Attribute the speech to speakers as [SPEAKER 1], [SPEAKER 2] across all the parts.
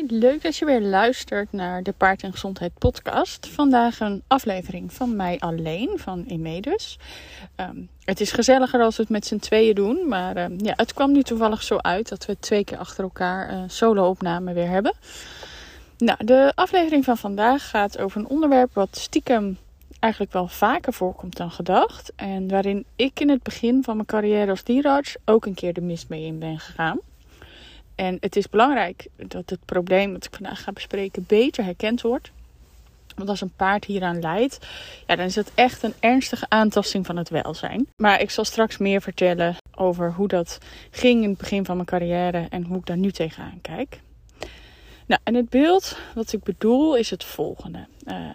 [SPEAKER 1] Leuk dat je weer luistert naar de Paard en Gezondheid podcast. Vandaag een aflevering van mij alleen, van Emedus. Um, het is gezelliger als we het met z'n tweeën doen, maar um, ja, het kwam nu toevallig zo uit dat we twee keer achter elkaar uh, solo-opname weer hebben. Nou, de aflevering van vandaag gaat over een onderwerp wat stiekem eigenlijk wel vaker voorkomt dan gedacht. En waarin ik in het begin van mijn carrière als dierenarts ook een keer de mist mee in ben gegaan. En het is belangrijk dat het probleem dat ik vandaag ga bespreken beter herkend wordt. Want als een paard hieraan leidt, ja, dan is het echt een ernstige aantasting van het welzijn. Maar ik zal straks meer vertellen over hoe dat ging in het begin van mijn carrière en hoe ik daar nu tegenaan kijk. Nou, en het beeld wat ik bedoel is het volgende. Uh,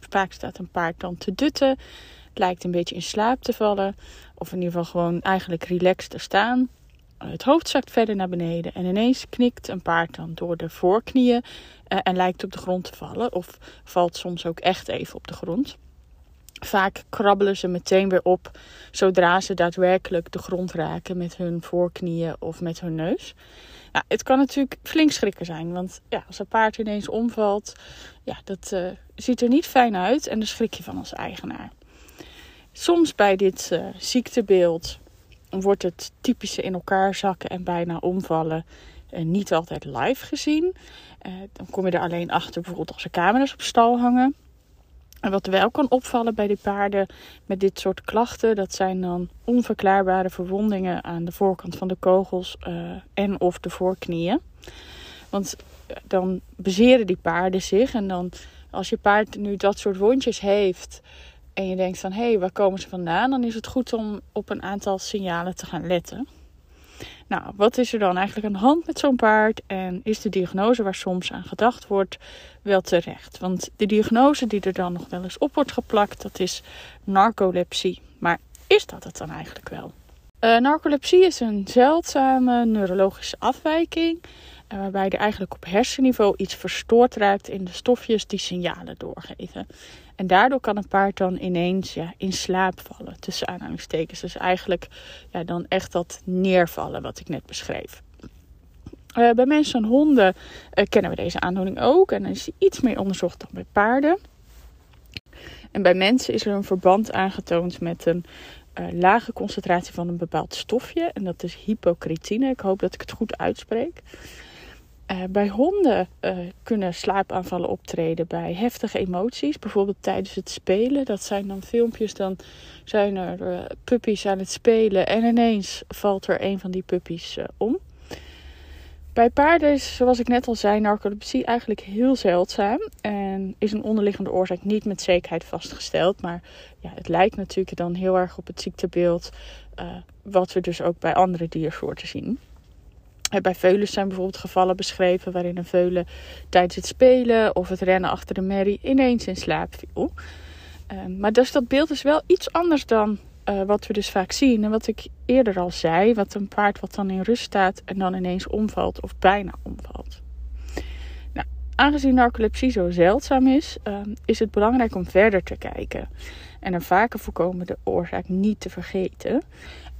[SPEAKER 1] vaak staat een paard dan te dutten, het lijkt een beetje in slaap te vallen, of in ieder geval gewoon eigenlijk relaxed te staan het hoofd zakt verder naar beneden en ineens knikt een paard dan door de voorknieën uh, en lijkt op de grond te vallen of valt soms ook echt even op de grond. Vaak krabbelen ze meteen weer op zodra ze daadwerkelijk de grond raken met hun voorknieën of met hun neus. Nou, het kan natuurlijk flink schrikken zijn, want ja, als een paard ineens omvalt, ja, dat uh, ziet er niet fijn uit en dan schrik je van als eigenaar. Soms bij dit uh, ziektebeeld wordt het typische in elkaar zakken en bijna omvallen uh, niet altijd live gezien. Uh, dan kom je er alleen achter bijvoorbeeld als er camera's op stal hangen. En wat wel kan opvallen bij die paarden met dit soort klachten, dat zijn dan onverklaarbare verwondingen aan de voorkant van de kogels uh, en of de voorknieën. Want dan bezeren die paarden zich en dan als je paard nu dat soort wondjes heeft, en je denkt van hé, hey, waar komen ze vandaan? Dan is het goed om op een aantal signalen te gaan letten. Nou, wat is er dan eigenlijk aan de hand met zo'n paard? En is de diagnose waar soms aan gedacht wordt wel terecht? Want de diagnose die er dan nog wel eens op wordt geplakt, dat is narcolepsie. Maar is dat het dan eigenlijk wel? Uh, narcolepsie is een zeldzame neurologische afwijking. Waarbij er eigenlijk op hersenniveau iets verstoord raakt in de stofjes die signalen doorgeven. En daardoor kan een paard dan ineens ja, in slaap vallen, tussen aanhalingstekens. Dus eigenlijk ja, dan echt dat neervallen wat ik net beschreef. Uh, bij mensen en honden uh, kennen we deze aandoening ook. En dan is die iets meer onderzocht dan bij paarden. En bij mensen is er een verband aangetoond met een uh, lage concentratie van een bepaald stofje. En dat is hypocretine. Ik hoop dat ik het goed uitspreek. Uh, bij honden uh, kunnen slaapaanvallen optreden bij heftige emoties, bijvoorbeeld tijdens het spelen. Dat zijn dan filmpjes, dan zijn er uh, puppies aan het spelen en ineens valt er een van die puppies om. Bij paarden is, zoals ik net al zei, narcolepsie eigenlijk heel zeldzaam en is een onderliggende oorzaak niet met zekerheid vastgesteld. Maar ja, het lijkt natuurlijk dan heel erg op het ziektebeeld wat we dus ook bij andere diersoorten zien. Bij veulen zijn bijvoorbeeld gevallen beschreven waarin een veulen tijdens het spelen of het rennen achter de merrie ineens in slaap viel. Uh, maar dus dat beeld is wel iets anders dan uh, wat we dus vaak zien. En wat ik eerder al zei, wat een paard wat dan in rust staat en dan ineens omvalt of bijna omvalt. Nou, aangezien narcolepsie zo zeldzaam is, uh, is het belangrijk om verder te kijken. En een vaker voorkomende oorzaak niet te vergeten.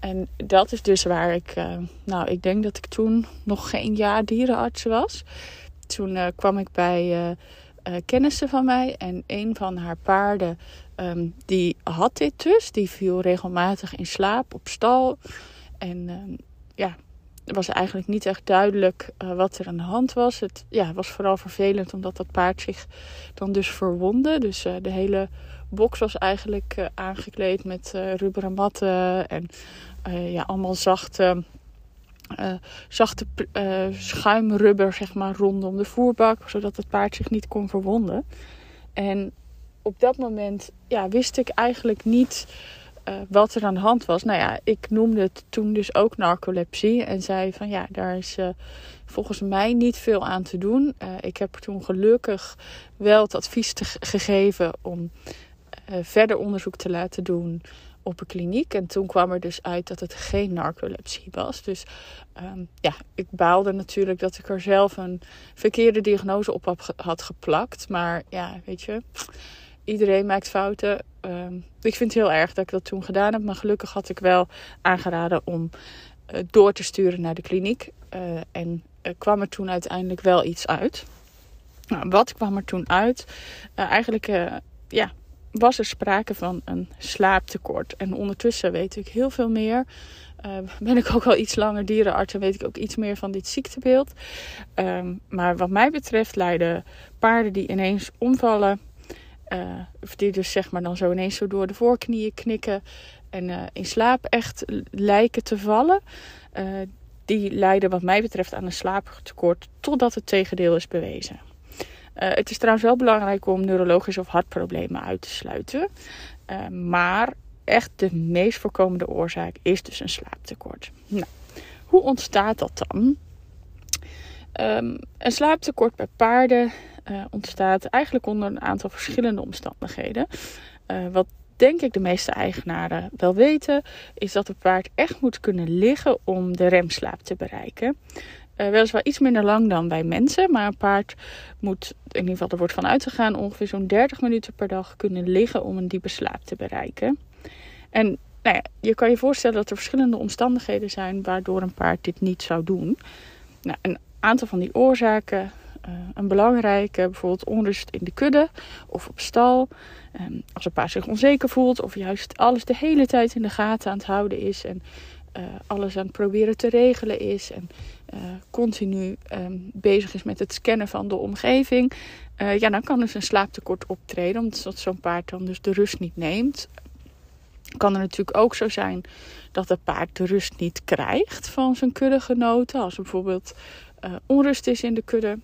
[SPEAKER 1] En dat is dus waar ik, uh, nou, ik denk dat ik toen nog geen jaar dierenarts was. Toen uh, kwam ik bij uh, kennissen van mij en een van haar paarden, um, die had dit dus. Die viel regelmatig in slaap op stal. En um, ja, het was eigenlijk niet echt duidelijk wat er aan de hand was. Het ja, was vooral vervelend omdat dat paard zich dan dus verwondde. Dus de hele box was eigenlijk uh, aangekleed met uh, rubberen matten en uh, ja, allemaal zachte, zachte schuimrubber zeg maar, rondom de voerbak, zodat het paard zich niet kon verwonden. En op dat moment ja, wist ik eigenlijk niet wat er aan de hand was. Nou ja, ik noemde het toen dus ook narcolepsie. En zei van ja, daar is volgens mij niet veel aan te doen. Ik heb toen gelukkig wel het advies te gegeven om verder onderzoek te laten doen op een kliniek. En toen kwam er dus uit dat het geen narcolepsie was. Dus um, ja, ik baalde natuurlijk dat ik er zelf een verkeerde diagnose op had geplakt. Maar ja, weet je, iedereen maakt fouten. Um, ik vind het heel erg dat ik dat toen gedaan heb. Maar gelukkig had ik wel aangeraden om uh, door te sturen naar de kliniek. Uh, en kwam er toen uiteindelijk wel iets uit. Nou, wat kwam er toen uit? eigenlijk, ja, was er sprake van een slaaptekort. En ondertussen weet ik heel veel meer. Uh, ben ik ook al iets langer dierenarts en weet ik ook iets meer van dit ziektebeeld. Um, maar wat mij betreft leiden paarden die ineens omvallen, uh, of die dus zeg maar dan zo ineens zo door de voorknieën knikken en uh, in slaap echt lijken te vallen, die leiden wat mij betreft aan een slaaptekort totdat het tegendeel is bewezen. Uh, het is trouwens wel belangrijk om neurologische of hartproblemen uit te sluiten. Uh, maar echt de meest voorkomende oorzaak is dus een slaaptekort. Nou, hoe ontstaat dat dan? Um, een slaaptekort bij paarden uh, ontstaat eigenlijk onder een aantal verschillende omstandigheden. wat denk ik de meeste eigenaren wel weten, is dat het paard echt moet kunnen liggen om de remslaap te bereiken. Uh, weliswaar iets minder lang dan bij mensen. Maar een paard moet, in ieder geval er wordt van uitgegaan, ongeveer zo'n 30 minuten per dag kunnen liggen om een diepe slaap te bereiken. En nou ja, je kan je voorstellen dat er verschillende omstandigheden zijn waardoor een paard dit niet zou doen. Nou, een aantal van die oorzaken, uh, een belangrijke, bijvoorbeeld onrust in de kudde of op stal. Um, als een paard zich onzeker voelt of juist alles de hele tijd in de gaten aan het houden is en uh, alles aan het proberen te regelen is. En uh, continu um, bezig is met het scannen van de omgeving, uh, ja, dan kan dus een slaaptekort optreden, omdat zo'n paard dan dus de rust niet neemt. Kan er natuurlijk ook zo zijn dat het paard de rust niet krijgt van zijn kuddegenoten, als er bijvoorbeeld onrust is in de kudde.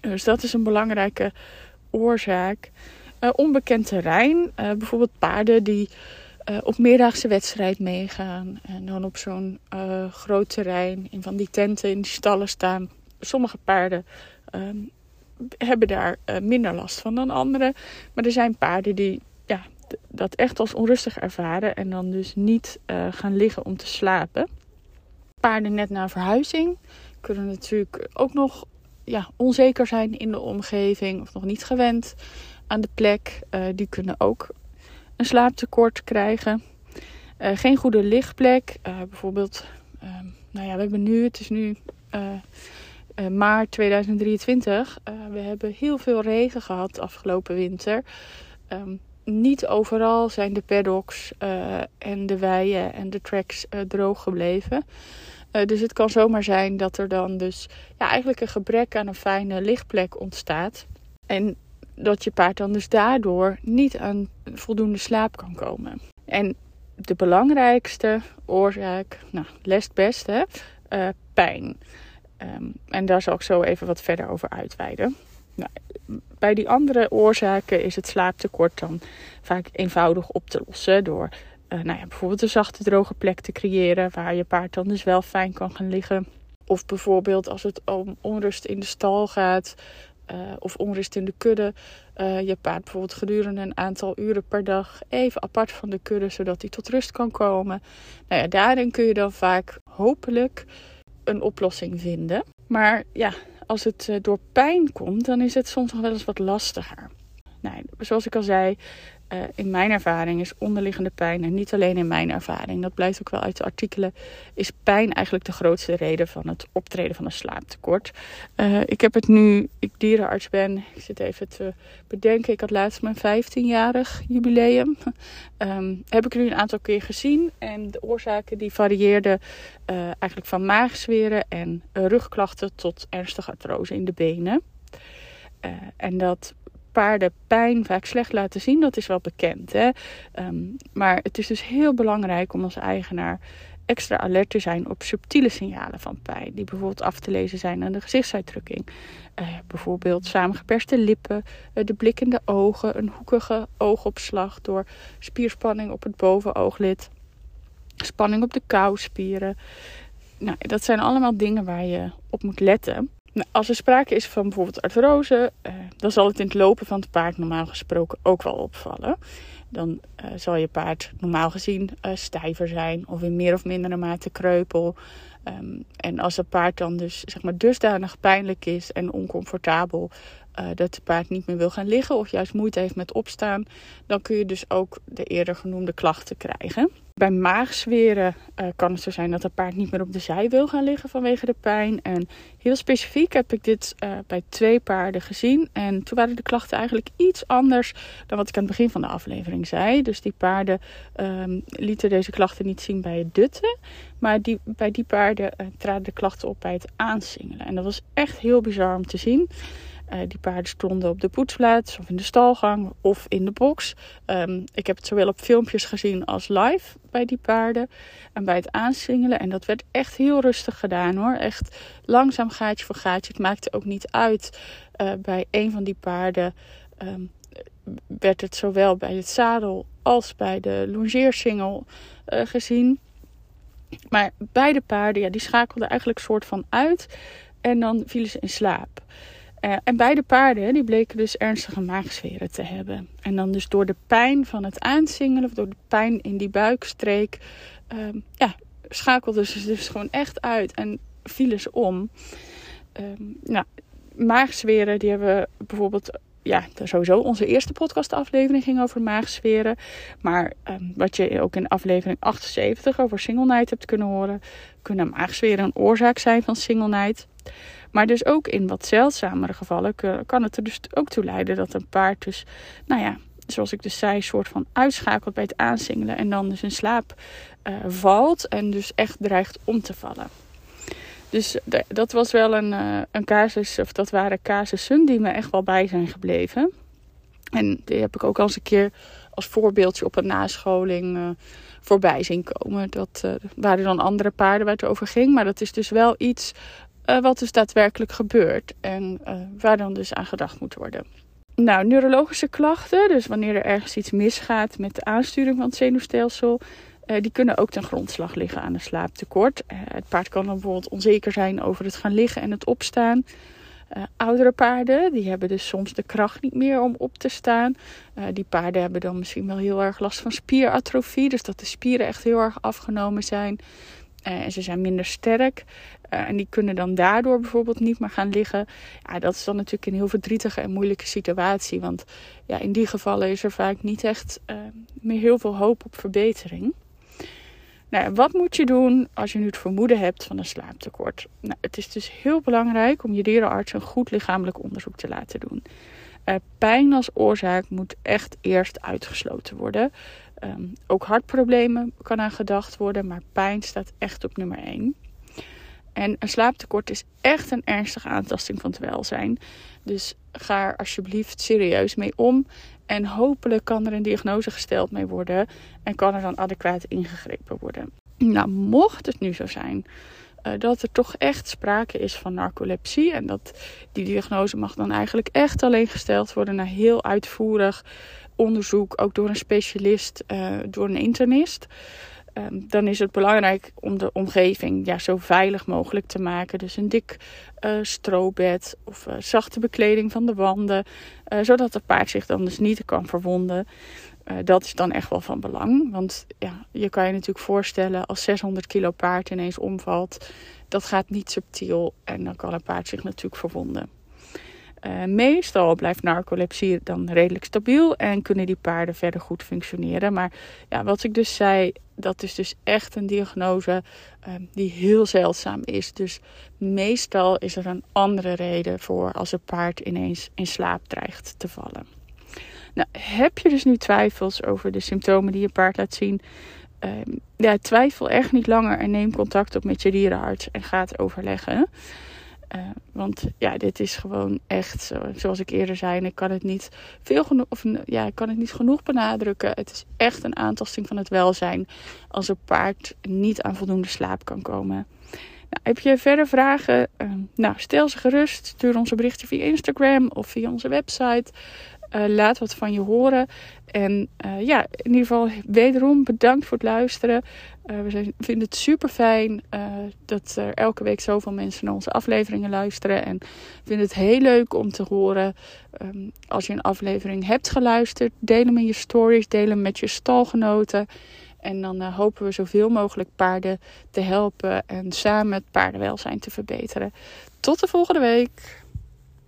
[SPEAKER 1] Dus dat is een belangrijke oorzaak. onbekend terrein, bijvoorbeeld paarden die uh, op meerdaagse wedstrijd meegaan. En dan op zo'n uh, groot terrein in van die tenten in die stallen staan. Sommige paarden um, hebben daar uh, minder last van dan andere. Maar er zijn paarden die ja, dat echt als onrustig ervaren. En dan dus niet gaan liggen om te slapen. Paarden net na verhuizing kunnen natuurlijk ook nog ja, onzeker zijn in de omgeving. Of nog niet gewend aan de plek. die kunnen ook een slaaptekort krijgen. Uh, geen goede lichtplek. Uh, bijvoorbeeld, uh, nou ja, we hebben nu, het is nu eh, maart 2023. we hebben heel veel regen gehad afgelopen winter. Um, niet overal zijn de paddocks en de weien en de tracks droog gebleven. dus het kan zomaar zijn dat er dan dus ja, eigenlijk een gebrek aan een fijne lichtplek ontstaat. En dat je paard dan dus daardoor niet aan voldoende slaap kan komen. En de belangrijkste oorzaak, nou, lest best, hè, uh, pijn. Um, en daar zal ik zo even wat verder over uitweiden. Nou, bij die andere oorzaken is het slaaptekort dan vaak eenvoudig op te lossen door uh, nou ja, bijvoorbeeld een zachte droge plek te creëren waar je paard dan dus wel fijn kan gaan liggen. Of bijvoorbeeld als het om onrust in de stal gaat, uh, of onrust in de kudde. Uh, je paard bijvoorbeeld gedurende een aantal uren per dag even apart van de kudde, zodat hij tot rust kan komen. Nou ja, daarin kun je dan vaak hopelijk een oplossing vinden. Maar ja, als het uh, door pijn komt, dan is het soms nog wel eens wat lastiger. Nou, zoals ik al zei, uh, in mijn ervaring is onderliggende pijn, en niet alleen in mijn ervaring, dat blijkt ook wel uit de artikelen, is pijn eigenlijk de grootste reden van het optreden van een slaaptekort. Uh, ik heb het nu, ik dierenarts ben, ik zit even te bedenken, ik had laatst mijn 15-jarig jubileum. um, heb ik nu een aantal keer gezien en de oorzaken die varieerden uh, eigenlijk van maagzweren en rugklachten tot ernstige artrose in de benen. En dat paarden pijn vaak slecht laten zien, dat is wel bekend. Hè? Um, maar het is dus heel belangrijk om als eigenaar extra alert te zijn op subtiele signalen van pijn. Die bijvoorbeeld af te lezen zijn aan de gezichtsuitdrukking. Uh, bijvoorbeeld samengeperste lippen, uh, de blikkende ogen, een hoekige oogopslag door spierspanning op het bovenooglid, spanning op de kauwspieren. Nou, dat zijn allemaal dingen waar je op moet letten. Nou, als er sprake is van bijvoorbeeld artrose, uh, dan zal het in het lopen van het paard normaal gesproken ook wel opvallen dan uh, zal je paard normaal gezien uh, stijver zijn of in meer of mindere mate kreupel. Um, en als het paard dan dus zeg maar dusdanig pijnlijk is en oncomfortabel uh, dat het paard niet meer wil gaan liggen of juist moeite heeft met opstaan, dan kun je dus ook de eerder genoemde klachten krijgen. Bij maagzweren uh, kan het zo zijn dat het paard niet meer op de zij wil gaan liggen vanwege de pijn. En heel specifiek heb ik dit uh, bij twee paarden gezien. En toen waren de klachten eigenlijk iets anders dan wat ik aan het begin van de aflevering zei. Dus die paarden um, lieten deze klachten niet zien bij het dutten. Maar die, bij die paarden traden de klachten op bij het aansingelen. En dat was echt heel bizar om te zien. Uh, die paarden stonden op de poetsplaats of in de stalgang of in de box. Um, ik heb het zowel op filmpjes gezien als live bij die paarden. En bij het aansingelen. En dat werd echt heel rustig gedaan hoor. Echt langzaam gaatje voor gaatje. Het maakte ook niet uit. Uh, bij een van die paarden um, werd het zowel bij het zadel als bij de longeersingel uh, gezien. Maar beide paarden, ja, die schakelden eigenlijk soort van uit. En dan vielen ze in slaap. Uh, en beide paarden die bleken dus ernstige maagzweren te hebben. En dan dus door de pijn van het aansingelen, of door de pijn in die buikstreek, uh, ja, schakelden ze dus gewoon echt uit en vielen ze om. Uh, nou, maagzweren, die hebben we bijvoorbeeld, ja, sowieso onze eerste podcastaflevering ging over maagzweren. Maar um, wat je ook in aflevering 78 over single night hebt kunnen horen, kunnen maagzweren een oorzaak zijn van single night. Maar dus ook in wat zeldzamere gevallen kan het er dus ook toe leiden dat een paard dus, nou ja, zoals ik dus zei, soort van uitschakelt bij het aansingelen en dan dus in slaap uh, valt en dus echt dreigt om te vallen. Dus dat was wel een, uh, een casus, of dat waren casussen die me echt wel bij zijn gebleven. En die heb ik ook al eens een keer als voorbeeldje op een nascholing uh, voorbij zien komen. Dat uh, waren dan andere paarden waar het over ging. Maar dat is dus wel iets uh, wat dus daadwerkelijk gebeurt en uh, waar dan dus aan gedacht moet worden. Nou, neurologische klachten, dus wanneer er ergens iets misgaat met de aansturing van het zenuwstelsel, uh, die kunnen ook ten grondslag liggen aan een slaaptekort. het paard kan dan bijvoorbeeld onzeker zijn over het gaan liggen en het opstaan. oudere paarden, die hebben dus soms de kracht niet meer om op te staan. die paarden hebben dan misschien wel heel erg last van spieratrofie, dus dat de spieren echt heel erg afgenomen zijn. En ze zijn minder sterk. Uh, en die kunnen dan daardoor bijvoorbeeld niet meer gaan liggen. Ja, dat is dan natuurlijk een heel verdrietige en moeilijke situatie. Want ja, in die gevallen is er vaak niet echt uh, meer heel veel hoop op verbetering. Nou, wat moet je doen als je nu het vermoeden hebt van een slaaptekort? Nou, het is dus heel belangrijk om je dierenarts een goed lichamelijk onderzoek te laten doen. Pijn als oorzaak moet echt eerst uitgesloten worden. Um, ook hartproblemen kan aan gedacht worden, maar pijn staat echt op nummer 1. En een slaaptekort is echt een ernstige aantasting van het welzijn. Dus ga er alsjeblieft serieus mee om. En hopelijk kan er een diagnose gesteld mee worden. En kan er dan adequaat ingegrepen worden. Nou, mocht het nu zo zijn uh, dat er toch echt sprake is van narcolepsie. En dat die diagnose mag dan eigenlijk echt alleen gesteld worden na heel uitvoerig onderzoek. Ook door een specialist, uh, door een internist. Um, dan is het belangrijk om de omgeving ja, zo veilig mogelijk te maken. Dus een dik uh, strobed of uh, zachte bekleding van de wanden. Zodat het paard zich dan dus niet kan verwonden. dat is dan echt wel van belang. Want ja, je kan je natuurlijk voorstellen als 600 kilo paard ineens omvalt. Dat gaat niet subtiel en dan kan een paard zich natuurlijk verwonden. Uh, meestal blijft narcolepsie dan redelijk stabiel en kunnen die paarden verder goed functioneren. Maar ja, wat ik dus zei, dat is dus echt een diagnose uh, die heel zeldzaam is. Dus meestal is er een andere reden voor als een paard ineens in slaap dreigt te vallen. Nou, heb je dus nu twijfels over de symptomen die je paard laat zien? Uh, ja, twijfel echt niet langer en neem contact op met je dierenarts en ga het overleggen. Uh, want ja, dit is gewoon echt, zoals ik eerder zei, ik kan het niet veel genoeg, of ja, ik kan het niet genoeg benadrukken. Het is echt een aantasting van het welzijn als een paard niet aan voldoende slaap kan komen. Nou, heb je verder vragen? Uh, nou, stel ze gerust. Stuur ons een berichtje via Instagram of via onze website. Uh, laat wat van je horen. En uh, ja, in ieder geval wederom bedankt voor het luisteren. We vinden het super fijn dat er elke week zoveel mensen naar onze afleveringen luisteren. En vinden het heel leuk om te horen um, als je een aflevering hebt geluisterd. Deel hem in je stories, deel hem met je stalgenoten. En dan hopen we zoveel mogelijk paarden te helpen en samen het paardenwelzijn te verbeteren. Tot de volgende week.